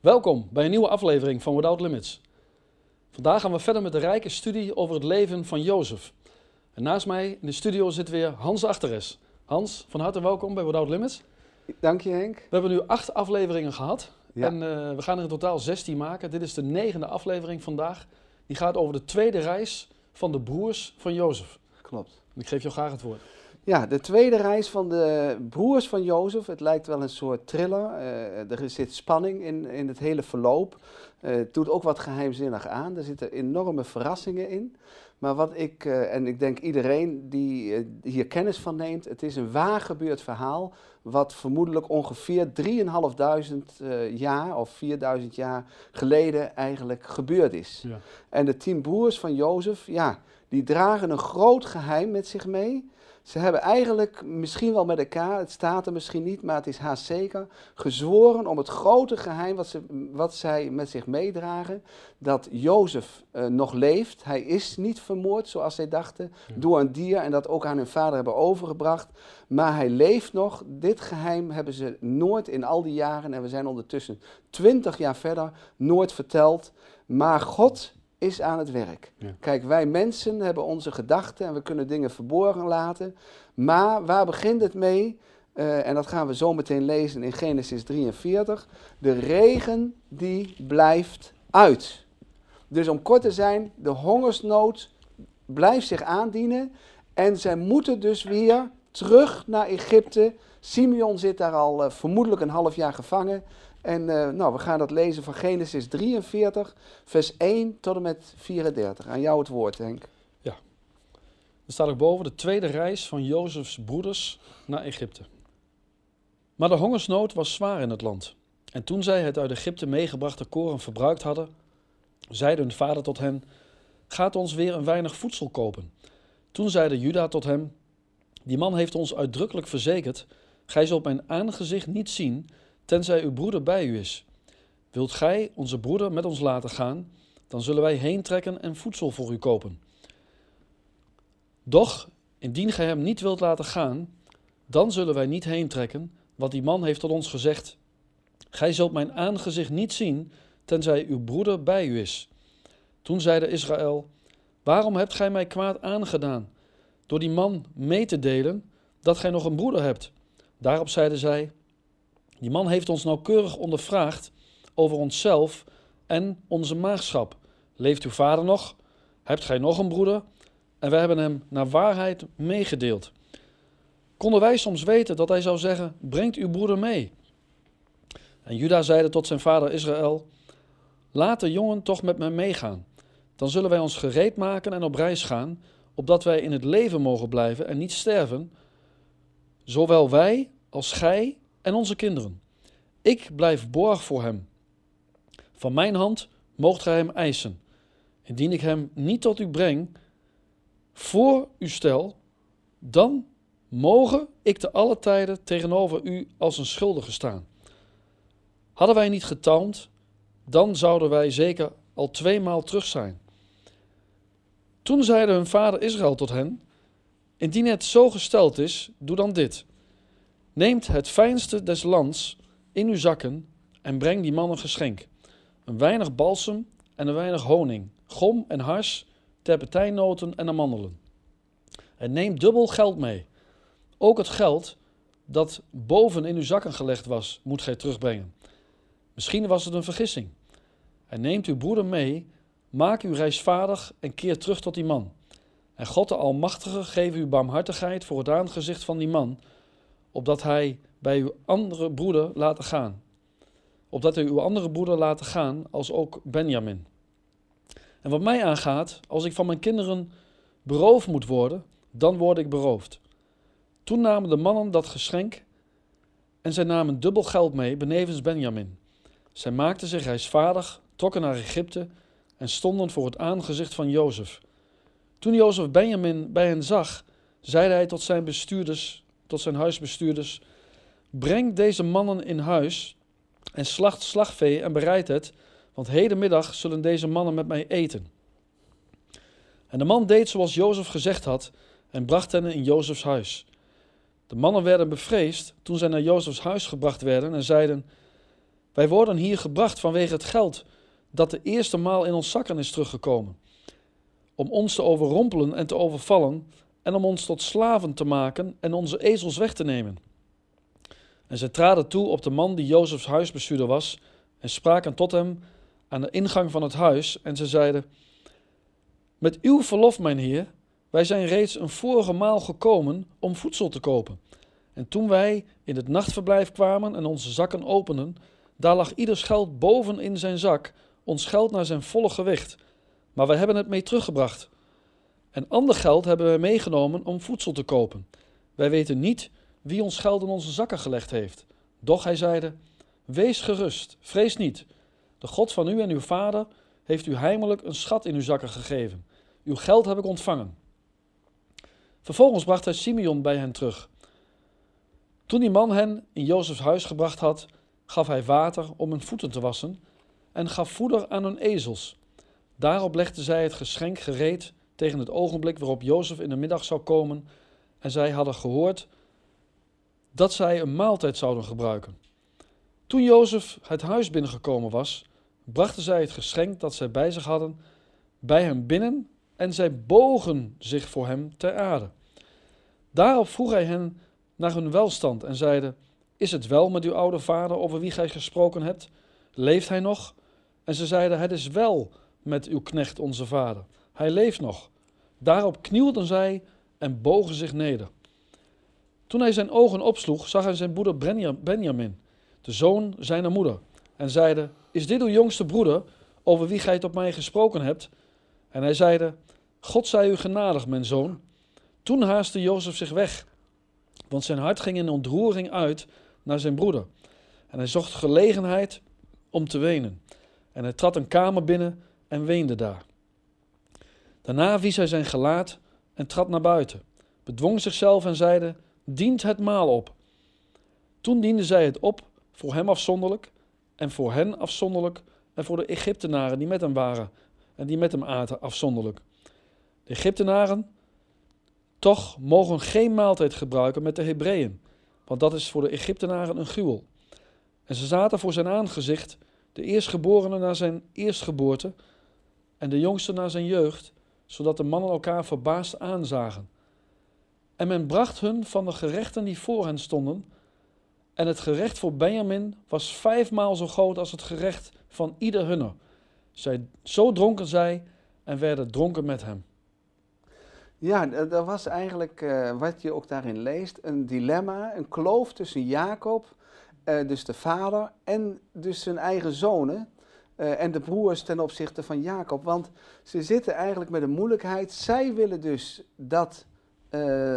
Welkom bij een nieuwe aflevering van Without Limits. Vandaag gaan we verder met de rijke studie over het leven van Jozef. En naast mij in de studio zit weer Hans Achteres. Hans, van harte welkom bij Without Limits. Dank je Henk. We hebben nu acht afleveringen gehad Ja. en eh, we gaan er in totaal 16 maken. Dit is de negende aflevering vandaag. Die gaat over de tweede reis van de broers van Jozef. Klopt. En ik geef jou graag het woord. Ja, de tweede reis van de broers van Jozef. Het lijkt wel een soort thriller. Eh, er zit spanning in, in het hele verloop. Eh, het doet ook wat geheimzinnig aan. Er zitten enorme verrassingen in. Maar wat ik, eh, en ik denk iedereen die hier kennis van neemt, het is een waar gebeurd verhaal. Wat vermoedelijk ongeveer 3.500 eh jaar of 4.000 jaar geleden eigenlijk gebeurd is. Ja. En de tien broers van Jozef, ja, die dragen een groot geheim met zich mee. Ze hebben eigenlijk misschien wel met elkaar, het staat er misschien niet, maar het is haast zeker, gezworen om het grote geheim wat, ze, wat zij met zich meedragen, dat Jozef eh, nog leeft. Hij is niet vermoord zoals zij dachten Ja. door een dier en dat ook aan hun vader hebben overgebracht. Maar hij leeft nog. Dit geheim hebben ze nooit in al die jaren, en we zijn ondertussen twintig jaar verder, nooit verteld. Maar God is aan het werk. Ja. Kijk, wij mensen hebben onze gedachten en we kunnen dingen verborgen laten. Maar waar begint het mee? Eh, en dat gaan we zo meteen lezen in Genesis 43. De regen die blijft uit. Dus om kort te zijn, de hongersnood blijft zich aandienen. En zij moeten dus weer terug naar Egypte. Simeon zit daar al eh, vermoedelijk een half jaar gevangen. En eh, nou, we gaan dat lezen van Genesis 43, vers 1 tot en met 34. Aan jou het woord, Henk. Er staat ook boven de tweede reis van Jozefs broeders naar Egypte. Maar de hongersnood was zwaar in het land. En toen zij het uit Egypte meegebrachte koren verbruikt hadden, zeide hun vader tot hen: Gaat ons weer een weinig voedsel kopen. Toen zeide Juda tot hem: Die man heeft ons uitdrukkelijk verzekerd: Gij zult mijn aangezicht niet zien, tenzij uw broeder bij u is. Wilt gij onze broeder met ons laten gaan, dan zullen wij heen trekken en voedsel voor u kopen. Doch, indien gij hem niet wilt laten gaan, dan zullen wij niet heen trekken, want die man heeft tot ons gezegd: Gij zult mijn aangezicht niet zien, tenzij uw broeder bij u is. Toen zeide Israël: Waarom hebt gij mij kwaad aangedaan, door die man mee te delen dat gij nog een broeder hebt? Daarop zeiden zij: Die man heeft ons nauwkeurig ondervraagd over onszelf en onze maagschap. Leeft uw vader nog? Hebt gij nog een broeder? En wij hebben hem naar waarheid meegedeeld. Konden wij soms weten dat hij zou zeggen: Brengt uw broeder mee. En Juda zeide tot zijn vader Israël: Laat de jongen toch met mij meegaan. Dan zullen wij ons gereed maken en op reis gaan, opdat wij in het leven mogen blijven en niet sterven, zowel wij als gij en onze kinderen. Ik blijf borg voor hem. Van mijn hand moogt gij hem eisen. Indien ik hem niet tot u breng, voor u stel, dan mogen ik te alle tijden tegenover u als een schuldige staan. Hadden wij niet getalmd, dan zouden wij zeker al tweemaal terug zijn. Toen zeide hun vader Israël tot hen: Indien het zo gesteld is, doe dan dit. Neemt het fijnste des lands in uw zakken en breng die man een geschenk: een weinig balsem en een weinig honing, gom en hars, terpentijnnoten en amandelen. En neem dubbel geld mee. Ook het geld dat boven in uw zakken gelegd was, moet gij terugbrengen. Misschien was het een vergissing. En neemt uw broeder mee, maak uw reis vaardig en keer terug tot die man. En God de Almachtige geef u barmhartigheid voor het aangezicht van die man, opdat hij bij uw andere broeder laten gaan. Opdat hij uw andere broeder laten gaan, als ook Benjamin. En wat mij aangaat, als ik van mijn kinderen beroofd moet worden, dan word ik beroofd. Toen namen de mannen dat geschenk en zij namen dubbel geld mee, benevens Benjamin. Zij maakten zich reisvaardig, trokken naar Egypte en stonden voor het aangezicht van Jozef. Toen Jozef Benjamin bij hen zag, zeide hij tot zijn bestuurders, tot zijn huisbestuurders: Breng deze mannen in huis en slacht slagvee en bereid het, want hedenmiddag zullen deze mannen met mij eten. En de man deed zoals Jozef gezegd had en bracht hen in Jozefs huis. De mannen werden bevreesd toen zij naar Jozefs huis gebracht werden en zeiden: Wij worden hier gebracht vanwege het geld dat de eerste maal in ons zakken is teruggekomen. Om ons te overrompelen en te overvallen en om ons tot slaven te maken en onze ezels weg te nemen. En zij traden toe op de man die Jozefs huisbestuurder was en spraken tot hem aan de ingang van het huis en ze zeiden, met uw verlof, mijn heer, wij zijn reeds een vorige maal gekomen om voedsel te kopen. En toen wij in het nachtverblijf kwamen en onze zakken openden, daar lag ieders geld boven in zijn zak, ons geld naar zijn volle gewicht. Maar wij hebben het mee teruggebracht. En ander geld hebben we meegenomen om voedsel te kopen. Wij weten niet wie ons geld in onze zakken gelegd heeft. Doch hij zeide: Wees gerust, vrees niet. De God van u en uw vader heeft u heimelijk een schat in uw zakken gegeven. Uw geld heb ik ontvangen. Vervolgens bracht hij Simeon bij hen terug. Toen die man hen in Jozefs huis gebracht had, gaf hij water om hun voeten te wassen en gaf voeder aan hun ezels. Daarop legden zij het geschenk gereed tegen het ogenblik waarop Jozef in de middag zou komen en zij hadden gehoord dat zij een maaltijd zouden gebruiken. Toen Jozef het huis binnengekomen was, brachten zij het geschenk dat zij bij zich hadden bij hem binnen en zij bogen zich voor hem ter aarde. Daarop vroeg hij hen naar hun welstand en zeide: Is het wel met uw oude vader over wie gij gesproken hebt? Leeft hij nog? En ze zeiden: Het is wel met uw knecht onze vader. Hij leeft nog. Daarop knielden zij en bogen zich neder. Toen hij zijn ogen opsloeg, zag hij zijn broeder Benjamin, de zoon zijner moeder, en zeide: Is dit uw jongste broeder, over wie gij op mij gesproken hebt? En hij zeide: God zij u genadig, mijn zoon. Toen haastte Jozef zich weg, want zijn hart ging in ontroering uit naar zijn broeder. En hij zocht gelegenheid om te wenen. En hij trad een kamer binnen en weende daar. Daarna wies hij zijn gelaat en trad naar buiten, bedwong zichzelf en zeide: Dient het maal op. Toen dienden zij het op, voor hem afzonderlijk, en voor hen afzonderlijk, en voor de Egyptenaren die met hem waren en die met hem aten afzonderlijk. De Egyptenaren toch mogen geen maaltijd gebruiken met de Hebreeën, want dat is voor de Egyptenaren een gruwel. En ze zaten voor zijn aangezicht, de eerstgeborene na zijn eerstgeboorte en de jongste na zijn jeugd, zodat de mannen elkaar verbaasd aanzagen. En men bracht hun van de gerechten die voor hen stonden, en het gerecht voor Benjamin was vijfmaal zo groot als het gerecht van ieder hunner. Zij, zo dronken zij en werden dronken met hem. Ja, dat was eigenlijk uh, wat je ook daarin leest, een dilemma, een kloof tussen Jacob, uh, dus de vader, en dus zijn eigen zonen uh, en de broers ten opzichte van Jacob. Want ze zitten eigenlijk met een moeilijkheid. Zij willen dus dat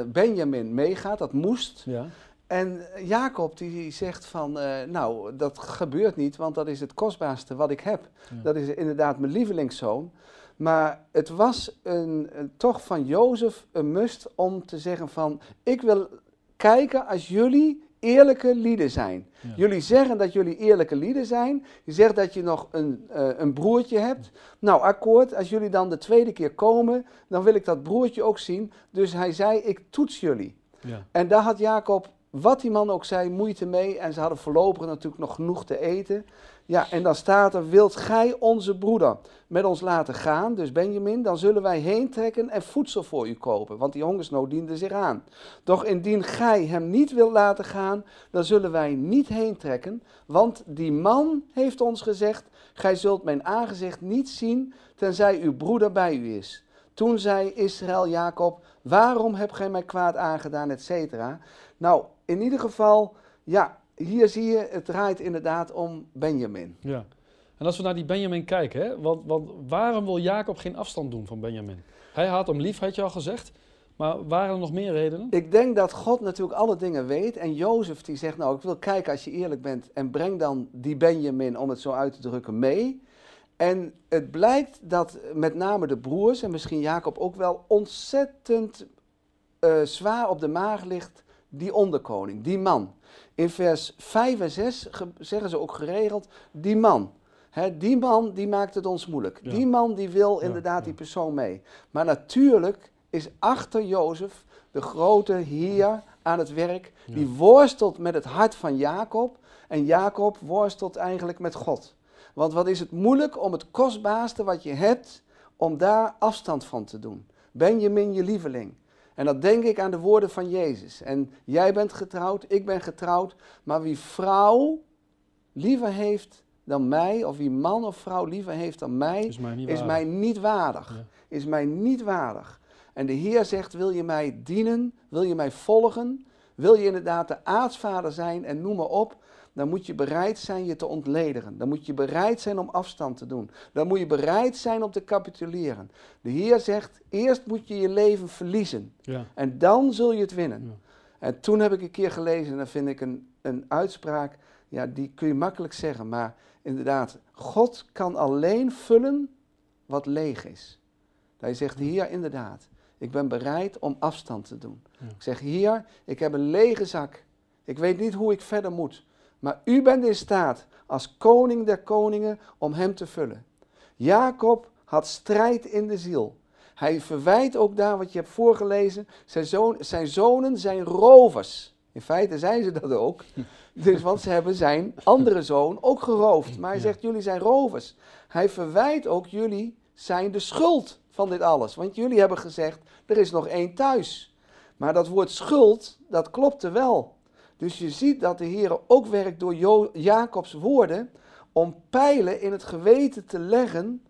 Benjamin meegaat, dat moest. Ja. En Jacob die zegt van, nou dat gebeurt niet, want dat is het kostbaarste wat ik heb. Dat is inderdaad mijn lievelingszoon. Maar het was een, toch van Jozef een must om te zeggen van, ik wil kijken als jullie eerlijke lieden zijn. Jullie zeggen dat jullie eerlijke lieden zijn. Je zegt dat je nog een, uh, een broertje hebt. Nou, akkoord, als jullie dan de tweede keer komen, dan wil ik dat broertje ook zien. Dus hij zei, ik toets jullie. Ja. En daar had Jacob, wat die man ook zei, moeite mee. En ze hadden voorlopig natuurlijk nog genoeg te eten. Ja, en dan staat er, wilt gij onze broeder met ons laten gaan, dus Benjamin, dan zullen wij heen trekken en voedsel voor u kopen, want die hongersnood diende zich aan. Doch indien gij hem niet wilt laten gaan, dan zullen wij niet heen trekken, want die man heeft ons gezegd, gij zult mijn aangezicht niet zien, tenzij uw broeder bij u is. Toen zei Israël Jacob, waarom hebt gij mij kwaad aangedaan, et cetera. Nou, in ieder geval, ja, hier zie je, het draait inderdaad om Benjamin. Ja. En als we naar die Benjamin kijken, hè, want, want waarom wil Jacob geen afstand doen van Benjamin? Hij had hem lief, had je al gezegd. Maar waren er nog meer redenen? Ik denk dat God natuurlijk alle dingen weet. En Jozef die zegt, nou ik wil kijken als je eerlijk bent. En breng dan die Benjamin, om het zo uit te drukken, mee. En het blijkt dat met name de broers, en misschien Jacob ook wel, ontzettend uh, zwaar op de maag ligt. Die onderkoning, die man. In vers 5 en 6 zeggen ze ook geregeld, die man. die man die maakt het ons moeilijk. Die man die wil inderdaad die persoon mee. Maar natuurlijk is achter Jozef de grote heer, aan het werk. Die worstelt met het hart van Jacob. En Jacob worstelt eigenlijk met God. Want wat is het moeilijk om het kostbaarste wat je hebt, om daar afstand van te doen. Benjamin, je lieveling. En dan denk ik aan de woorden van Jezus. En jij bent getrouwd, ik ben getrouwd. Maar wie vrouw liever heeft dan mij, of wie man of vrouw liever heeft dan mij, Is mij niet is waar. mij niet waardig. Ja. Is mij niet waardig. En de Heer zegt, wil je mij dienen? Wil je mij volgen? Wil je inderdaad de aartsvader zijn en noem maar op? Dan moet je bereid zijn je te ontlederen. Dan moet je bereid zijn om afstand te doen. Dan moet je bereid zijn om te capituleren. De Heer zegt, eerst moet je je leven verliezen. Ja. En dan zul je het winnen. Ja. En toen heb ik een keer gelezen, en dan vind ik een, een uitspraak, ja, die kun je makkelijk zeggen. Maar inderdaad, God kan alleen vullen wat leeg is. Hij zegt, hier inderdaad, ik ben bereid om afstand te doen. Ja. Ik zeg, hier, ik heb een lege zak. Ik weet niet hoe ik verder moet. Maar u bent in staat, als koning der koningen, om hem te vullen. Jacob had strijd in de ziel. Hij verwijt ook daar wat je hebt voorgelezen. Zijn, zoon, zijn zonen zijn rovers. In feite zijn ze dat ook. Dus, want ze hebben zijn andere zoon ook geroofd. Maar hij zegt, jullie zijn rovers. Hij verwijt ook, jullie zijn de schuld van dit alles. Want jullie hebben gezegd, er is nog één thuis. Maar dat woord schuld, dat klopte wel. Dus je ziet dat de Heer ook werkt door Jacobs woorden om pijlen in het geweten te leggen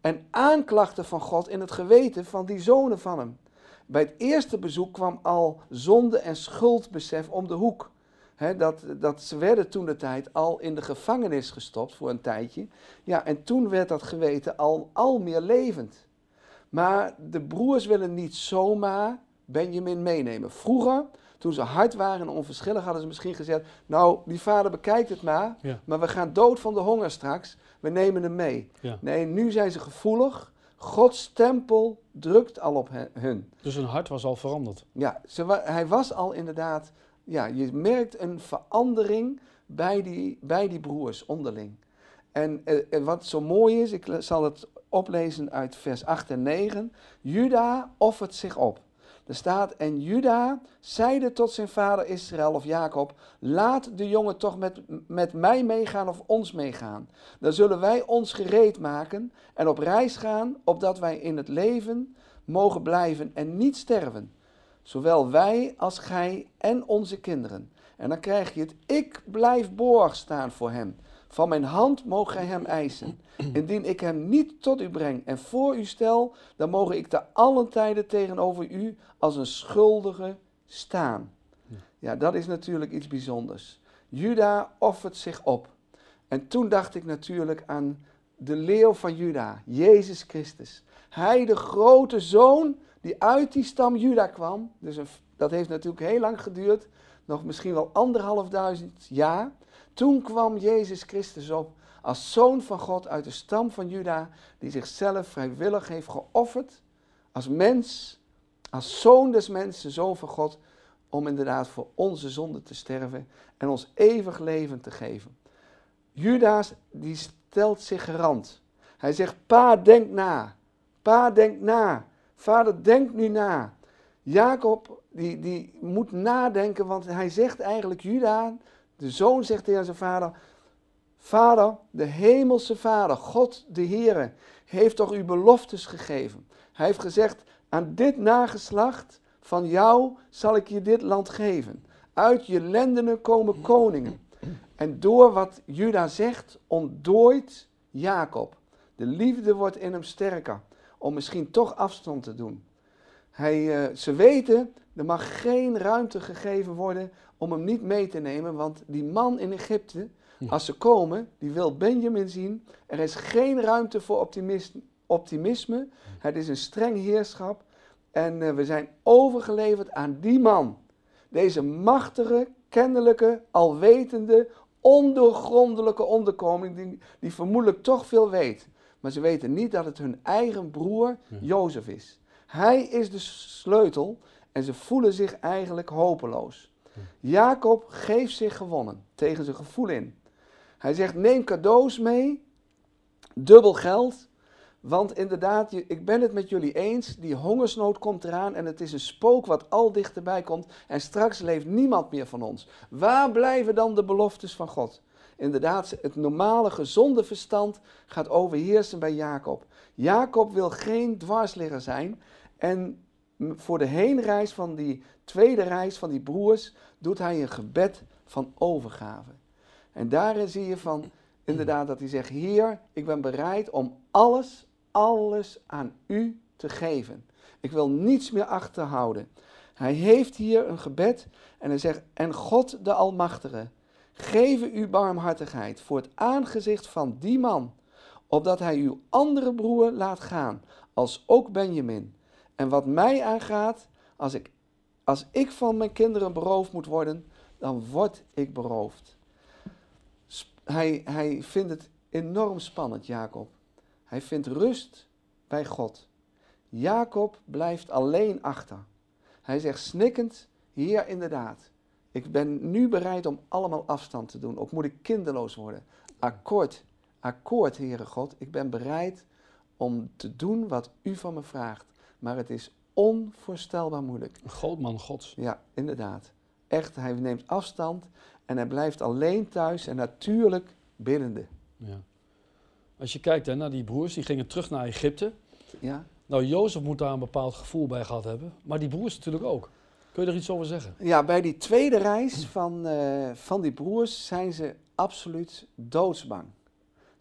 en aanklachten van God in het geweten van die zonen van hem. Bij het eerste bezoek kwam al zonde en schuldbesef om de hoek. Dat, dat ze werden toen de tijd al in de gevangenis gestopt voor een tijdje. Ja, en toen werd dat geweten al, al meer levend. Maar de broers willen niet zomaar Benjamin meenemen. Vroeger, toen ze hard waren en onverschillig, hadden ze misschien gezegd: Nou, die vader bekijkt het maar, Ja. maar we gaan dood van de honger straks. We nemen hem mee. Ja. Nee, nu zijn ze gevoelig. Gods tempel drukt al op hen- hun. Dus hun hart was al veranderd. Ja, ze wa- hij was al inderdaad. Ja, je merkt een verandering bij die, bij die broers onderling. En eh, eh, wat zo mooi is, ik zal het oplezen uit vers 8 en 9. Juda offert zich op. Er staat, en Juda zeide tot zijn vader Israël of Jacob, laat de jongen toch met, met mij meegaan of ons meegaan. Dan zullen wij ons gereed maken en op reis gaan, opdat wij in het leven mogen blijven en niet sterven. Zowel wij als gij en onze kinderen. En dan krijg je het, ik blijf borg staan voor hem. Van mijn hand mogen gij hem eisen. Indien ik hem niet tot u breng en voor u stel, dan mogen ik te allen tijden tegenover u als een schuldige staan. Ja, dat is natuurlijk iets bijzonders. Juda offert zich op. En toen dacht ik natuurlijk aan de leeuw van Juda, Jezus Christus. Hij, de grote zoon die uit die stam Juda kwam. Dus dat heeft natuurlijk heel lang geduurd, nog misschien wel anderhalf duizend jaar. Toen kwam Jezus Christus op als zoon van God uit de stam van Juda, die zichzelf vrijwillig heeft geofferd als mens, als zoon des mensen, zoon van God, om inderdaad voor onze zonde te sterven en ons eeuwig leven te geven. Judas die stelt zich garant. Hij zegt, pa, denk na. Pa, denk na. Vader, denk nu na. Jacob, die, die moet nadenken, want hij zegt eigenlijk, Juda, de zoon zegt tegen zijn vader, Vader, de hemelse Vader, God de Heere, heeft toch uw beloftes gegeven. Hij heeft gezegd, aan dit nageslacht van jou zal ik je dit land geven. Uit je lendenen komen koningen. En door wat Juda zegt, ontdooit Jacob. De liefde wordt in hem sterker, om misschien toch afstand te doen. Hij, eh, ze weten, er mag geen ruimte gegeven worden om hem niet mee te nemen, want die man in Egypte, als ze komen, die wil Benjamin zien. Er is geen ruimte voor optimis- optimisme. Het is een streng heerschap. En eh, we zijn overgeleverd aan die man. Deze machtige, kennelijke, alwetende, ondoorgrondelijke onderkoning, die, die vermoedelijk toch veel weet. Maar ze weten niet dat het hun eigen broer Jozef is. Hij is de sleutel en ze voelen zich eigenlijk hopeloos. Jacob geeft zich gewonnen tegen zijn gevoel in. Hij zegt: neem cadeaus mee, dubbel geld, Want inderdaad, ik ben het met jullie eens, die hongersnood komt eraan en het is een spook wat al dichterbij komt en straks leeft niemand meer van ons. Waar blijven dan de beloftes van God? Inderdaad, het normale gezonde verstand gaat overheersen bij Jacob. Jacob wil geen dwarsligger zijn en voor de heenreis van die tweede reis van die broers doet hij een gebed van overgave. En daarin zie je van inderdaad dat hij zegt: Heer, ik ben bereid om alles, alles aan u te geven. Ik wil niets meer achterhouden. Hij heeft hier een gebed en hij zegt: En God de Almachtige, geef u barmhartigheid voor het aangezicht van die man, opdat hij uw andere broer laat gaan, als ook Benjamin. En wat mij aangaat, als ik, als ik van mijn kinderen beroofd moet worden, dan word ik beroofd. Hij, hij vindt het enorm spannend, Jacob. Hij vindt rust bij God. Jacob blijft alleen achter. Hij zegt snikkend, hier inderdaad. Ik ben nu bereid om allemaal afstand te doen. Ook moet ik kinderloos worden. Akkoord, akkoord, Heere God. Ik ben bereid om te doen wat u van me vraagt. Maar het is onvoorstelbaar moeilijk. Een groot man gods. Ja, inderdaad. Echt, hij neemt afstand en hij blijft alleen thuis en natuurlijk biddende. Ja. Als je kijkt hè, naar die broers, die gingen terug naar Egypte. Ja? Nou, Jozef moet daar een bepaald gevoel bij gehad hebben. Maar die broers natuurlijk ook. Kun je er iets over zeggen? ja, bij die tweede reis van, eh, van die broers zijn ze absoluut doodsbang.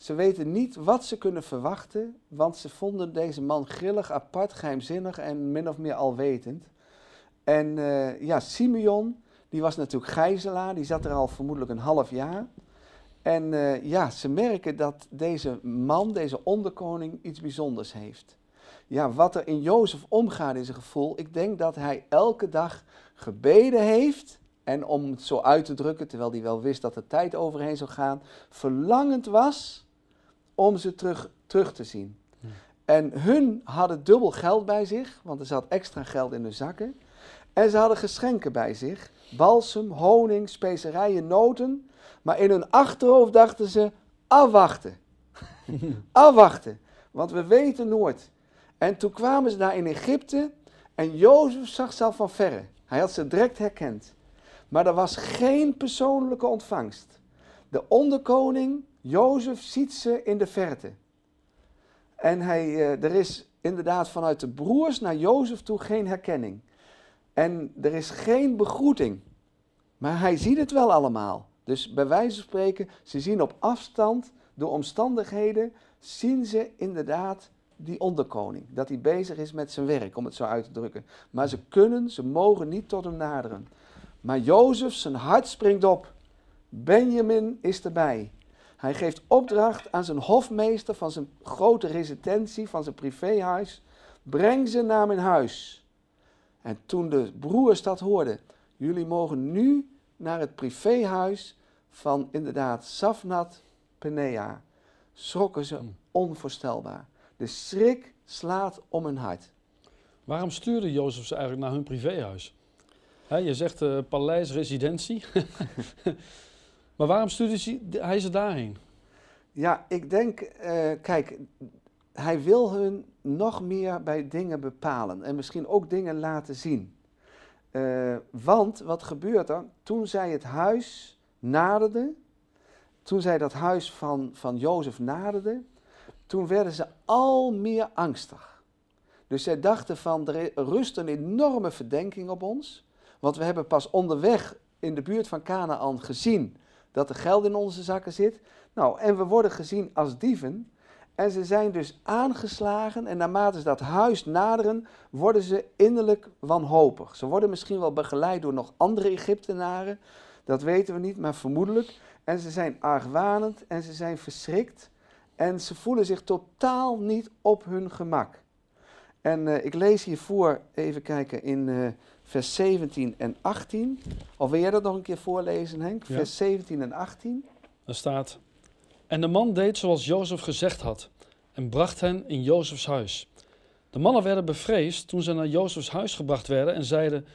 Ze weten niet wat ze kunnen verwachten, want ze vonden deze man grillig, apart, geheimzinnig en min of meer alwetend. En eh, ja, Simeon, die was natuurlijk gijzelaar, die zat er al vermoedelijk een half jaar. En eh, ja, ze merken dat deze man, deze onderkoning, iets bijzonders heeft. Ja, wat er in Jozef omgaat in zijn gevoel, ik denk dat hij elke dag gebeden heeft. En om het zo uit te drukken, terwijl hij wel wist dat er tijd overheen zou gaan, verlangend was om ze terug, terug te zien. Ja. En hun hadden dubbel geld bij zich, want er zat extra geld in hun zakken. En ze hadden geschenken bij zich: balsem, honing, specerijen, noten. Maar in hun achterhoofd dachten ze: afwachten. afwachten, want we weten nooit. En toen kwamen ze daar in Egypte en Jozef zag ze al van verre. Hij had ze direct herkend. Maar er was geen persoonlijke ontvangst. De onderkoning, Jozef, ziet ze in de verte. En hij, eh, er is inderdaad vanuit de broers naar Jozef toe geen herkenning. En er is geen begroeting. Maar hij ziet het wel allemaal. Dus bij wijze van spreken, ze zien op afstand, door omstandigheden, zien ze inderdaad die onderkoning. Dat hij bezig is met zijn werk, om het zo uit te drukken. Maar ze kunnen, ze mogen niet tot hem naderen. Maar Jozef, zijn hart springt op. Benjamin is erbij. Hij geeft opdracht aan zijn hofmeester van zijn grote residentie, van zijn privéhuis. Breng ze naar mijn huis. En toen de broers dat hoorden, jullie mogen nu naar het privéhuis van inderdaad Safnat Penea, schrokken ze Hmm. onvoorstelbaar. De schrik slaat om hun hart. Waarom stuurde Jozef ze eigenlijk naar hun privéhuis? Je zegt eh paleis, residentie. maar waarom stuurde hij ze daarheen? Ja, ik denk, eh, kijk, hij wil hun nog meer bij dingen bepalen en misschien ook dingen laten zien. Eh, want wat gebeurt er? Toen zij het huis naderden, toen zij dat huis van, van Jozef naderden, toen werden ze al meer angstig. Dus zij dachten van, er rust een enorme verdenking op ons, want we hebben pas onderweg in de buurt van Canaan gezien dat er geld in onze zakken zit. Nou, en we worden gezien als dieven. En ze zijn dus aangeslagen en naarmate ze dat huis naderen, worden ze innerlijk wanhopig. Ze worden misschien wel begeleid door nog andere Egyptenaren, dat weten we niet, maar vermoedelijk. En ze zijn argwanend en ze zijn verschrikt en ze voelen zich totaal niet op hun gemak. En eh, ik lees hiervoor, even kijken, in eh, vers 17 en 18. Of wil jij dat nog een keer voorlezen, Henk? Ja. Vers 17 en 18. Er staat: En de man deed zoals Jozef gezegd had en bracht hen in Jozefs huis. De mannen werden bevreesd toen ze naar Jozefs huis gebracht werden en zeiden: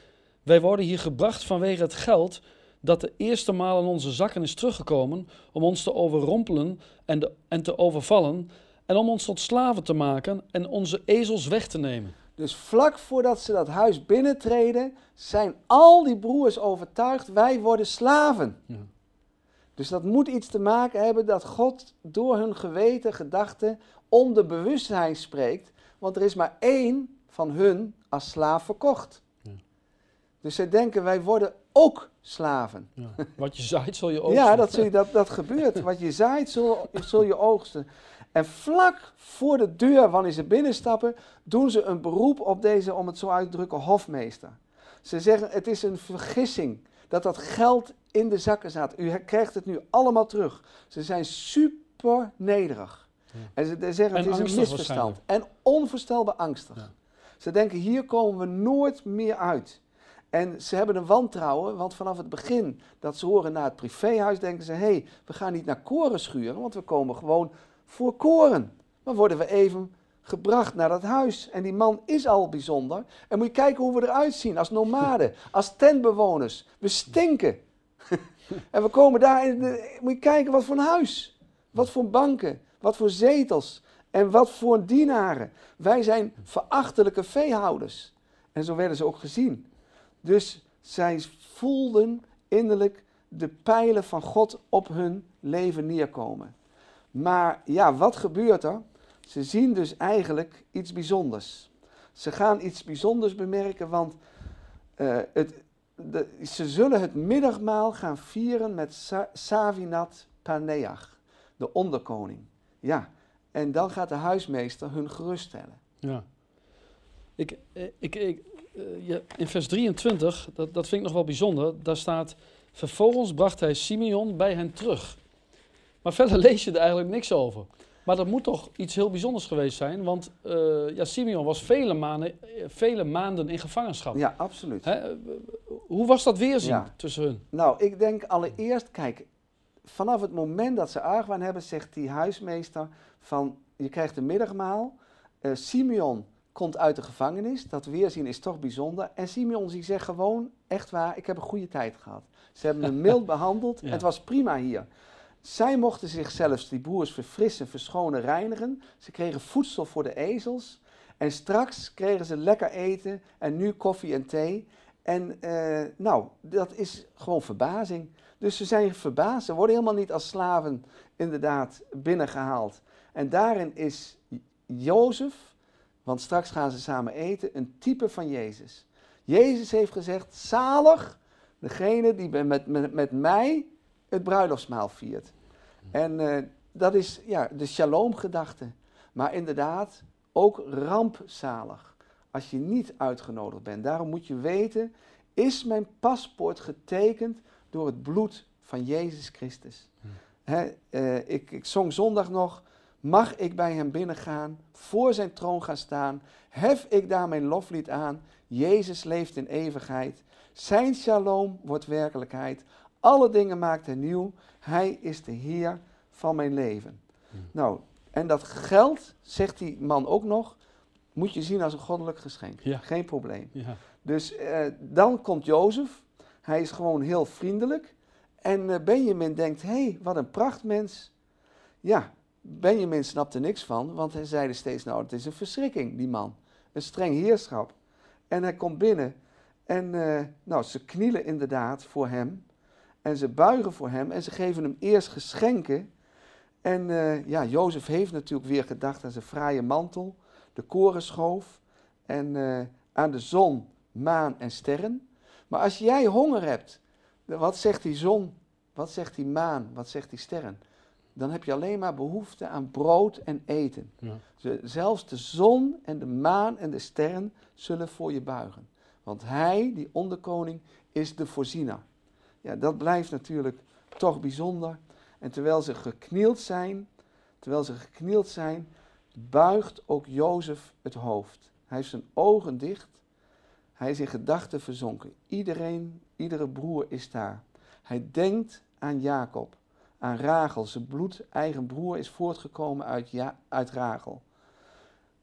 Wij worden hier gebracht vanwege het geld dat de eerste maal in onze zakken is teruggekomen om ons te overrompelen en, de, en te overvallen en om ons tot slaven te maken en onze ezels weg te nemen. Dus vlak voordat ze dat huis binnentreden, zijn al die broers overtuigd, wij worden slaven. Ja. Dus dat moet iets te maken hebben dat God door hun geweten, gedachten, onder bewustzijn spreekt. Want er is maar één van hun als slaaf verkocht. Ja. Dus zij denken, wij worden ook slaven. Ja. Wat je zaait, zul je oogsten. Ja, dat, zul je, dat, dat gebeurt. Wat je zaait, zul, zul je oogsten. En vlak voor de deur, wanneer ze binnenstappen, doen ze een beroep op deze, om het zo uit te drukken, hofmeester. Ze zeggen, het is een vergissing dat dat geld in de zakken zat. U krijgt het nu allemaal terug. Ze zijn super nederig. Ja. En ze zeggen, En het is een misverstand. En onvoorstelbaar angstig. Ja. Ze denken, hier komen we nooit meer uit. En ze hebben een wantrouwen, want vanaf het begin dat ze horen naar het privéhuis, denken ze: hé, hey, we gaan niet naar koren schuren, want we komen gewoon voor koren. Dan worden we even gebracht naar dat huis. En die man is al bijzonder. En moet je kijken hoe we eruit zien als nomaden, als tentbewoners. We stinken. en we komen daar de, moet je kijken wat voor een huis. Wat voor banken, wat voor zetels en wat voor dienaren. Wij zijn verachtelijke veehouders. En zo werden ze ook gezien. Dus zij voelden innerlijk de pijlen van God op hun leven neerkomen. Maar ja, wat gebeurt er? Ze zien dus eigenlijk iets bijzonders. Ze gaan iets bijzonders bemerken, want uh, het, de, ze zullen het middagmaal gaan vieren met Sa Savinat Paneach, de onderkoning. Ja, en dan gaat de huismeester hun geruststellen. Ja. Ik, ik, ik, ja, in vers 23, dat, dat vind ik nog wel bijzonder, daar staat, vervolgens bracht hij Simeon bij hen terug. Maar verder lees je er eigenlijk niks over. Maar dat moet toch iets heel bijzonders geweest zijn, want uh, ja, Simeon was vele maanden, vele maanden in gevangenschap. Ja, absoluut. Hè? Hoe was dat weerzien Ja. tussen hun? Nou, ik denk allereerst, kijk, vanaf het moment dat ze argwaan hebben, zegt die huismeester van, je krijgt een middagmaal. Eh, Simeon komt uit de gevangenis, dat weerzien is toch bijzonder. En Simeon die zegt gewoon, echt waar, ik heb een goede tijd gehad. Ze hebben me mild behandeld, Ja. het was prima hier. Zij mochten zichzelf, die broers, verfrissen, verschonen, reinigen. Ze kregen voedsel voor de ezels. En straks kregen ze lekker eten en nu koffie en thee. En eh, nou, dat is gewoon verbazing. Dus ze zijn verbaasd. Ze worden helemaal niet als slaven inderdaad binnengehaald. En daarin is Jozef, want straks gaan ze samen eten, een type van Jezus. Jezus heeft gezegd, zalig degene die met, met, met mij het bruiloftsmaal viert. En eh, dat is ja, de shalom-gedachte. Maar inderdaad, ook rampzalig als je niet uitgenodigd bent. Daarom moet je weten, is mijn paspoort getekend door het bloed van Jezus Christus? Hm. Hè, eh, ik, ik zong zondag nog, mag ik bij hem binnengaan, voor zijn troon gaan staan, hef ik daar mijn loflied aan, Jezus leeft in eeuwigheid, zijn shalom wordt werkelijkheid, alle dingen maakt hij nieuw, hij is de Heer van mijn leven. Hm. Nou, en dat geld, zegt die man ook nog, moet je zien als een goddelijk geschenk. Ja. Geen probleem. Ja. Dus eh, dan komt Jozef. Hij is gewoon heel vriendelijk. En eh, Benjamin denkt, hé, hey, wat een prachtmens. Ja, Benjamin snapte niks van, want hij zeide steeds, nou, het is een verschrikking, die man. Een streng heerschap. En hij komt binnen en eh, nou, ze knielen inderdaad voor hem. En ze buigen voor hem en ze geven hem eerst geschenken. En eh, ja, Jozef heeft natuurlijk weer gedacht aan zijn fraaie mantel, de korenschoof en eh, aan de zon, maan en sterren. Maar als jij honger hebt, wat zegt die zon? Wat zegt die maan? Wat zegt die sterren? Dan heb je alleen maar behoefte aan brood en eten. Ja. Ze- Zelfs de zon en de maan en de sterren zullen voor je buigen. Want hij, die onderkoning, is de voorziener. Ja, dat blijft natuurlijk toch bijzonder. En terwijl ze geknield zijn, terwijl ze geknield zijn, buigt ook Jozef het hoofd. Hij heeft zijn ogen dicht. Hij is in gedachten verzonken. Iedereen, iedere broer is daar. Hij denkt aan Jacob, aan Rachel. Zijn bloed, eigen broer is voortgekomen uit, ja, uit Rachel.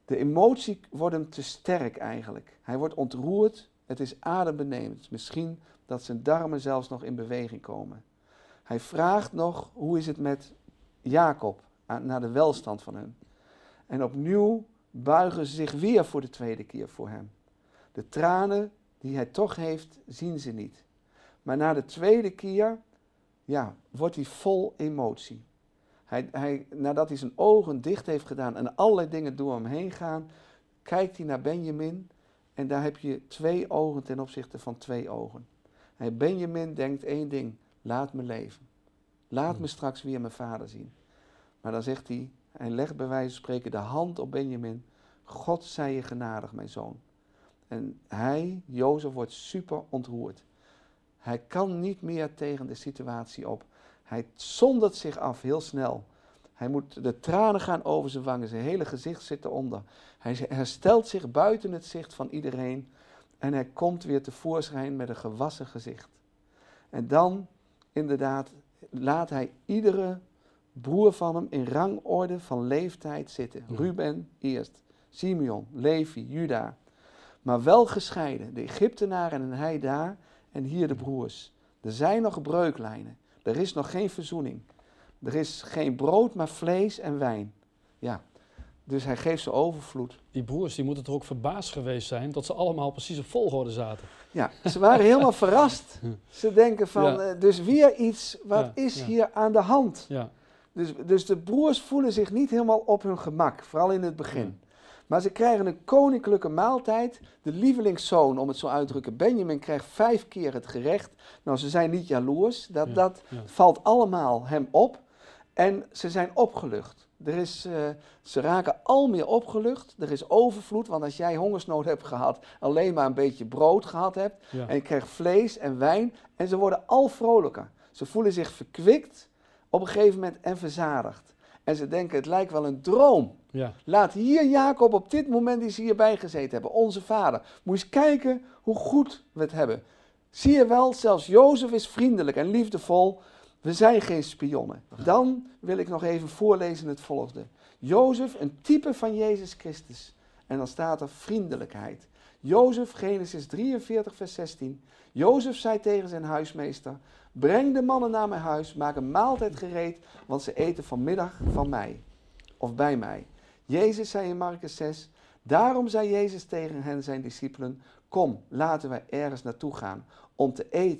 De emotie wordt hem te sterk eigenlijk. Hij wordt ontroerd. Het is adembenemend. Misschien dat zijn darmen zelfs nog in beweging komen. Hij vraagt nog, hoe is het met Jacob, naar de welstand van hem. En opnieuw buigen ze zich weer voor de tweede keer voor hem. De tranen die hij toch heeft, zien ze niet. Maar na de tweede keer, ja, wordt hij vol emotie. Hij, hij, nadat hij zijn ogen dicht heeft gedaan en allerlei dingen door hem heen gaan, kijkt hij naar Benjamin en daar heb je twee ogen ten opzichte van twee ogen. En Benjamin denkt één ding, laat me leven. Laat me hmm. straks weer mijn vader zien. Maar dan zegt hij, hij legt bij wijze van spreken de hand op Benjamin. God zij je genadig, mijn zoon. En hij, Jozef, wordt super ontroerd. Hij kan niet meer tegen de situatie op. Hij zondert zich af heel snel. Hij moet de tranen gaan over zijn wangen, zijn hele gezicht zit eronder. Hij herstelt zich buiten het zicht van iedereen en hij komt weer tevoorschijn met een gewassen gezicht. En dan, inderdaad, laat hij iedere broer van hem in rangorde van leeftijd zitten. Ruben eerst, Simeon, Levi, Juda. Maar wel gescheiden, de Egyptenaren en hij daar en hier de broers. Er zijn nog breuklijnen, er is nog geen verzoening. Er is geen brood, maar vlees en wijn. Ja, dus hij geeft ze overvloed. Die broers die moeten toch ook verbaasd geweest zijn dat ze allemaal precies op volgorde zaten. Ja, ze waren helemaal verrast. Ze denken van, eh, dus weer iets, wat is hier aan de hand? Ja. Dus, dus de broers voelen zich niet helemaal op hun gemak, vooral in het begin. Maar ze krijgen een koninklijke maaltijd. De lievelingszoon, om het zo uit te drukken, Benjamin, krijgt vijf keer het gerecht. Nou, ze zijn niet jaloers. Dat, dat valt allemaal hem op. En ze zijn opgelucht. Er is, uh, ze raken al meer opgelucht. Er is overvloed, want als jij hongersnood hebt gehad, alleen maar een beetje brood gehad hebt, en je krijgt vlees en wijn, en ze worden al vrolijker. Ze voelen zich verkwikt op een gegeven moment en verzadigd. En ze denken, het lijkt wel een droom. Ja. Laat hier Jacob op dit moment die ze hierbij gezeten hebben, onze vader. Moet eens kijken hoe goed we het hebben. Zie je wel, zelfs Jozef is vriendelijk en liefdevol. We zijn geen spionnen. Dan wil ik nog even voorlezen het volgende. Jozef, een type van Jezus Christus. En dan staat er vriendelijkheid. Jozef, Genesis 43, vers 16. Jozef zei tegen zijn huismeester: Breng de mannen naar mijn huis, maak een maaltijd gereed, want ze eten vanmiddag van mij. Of bij mij. Jezus zei in Marcus 6: Daarom zei Jezus tegen hen, zijn discipelen: Kom, laten wij ergens naartoe gaan om te eten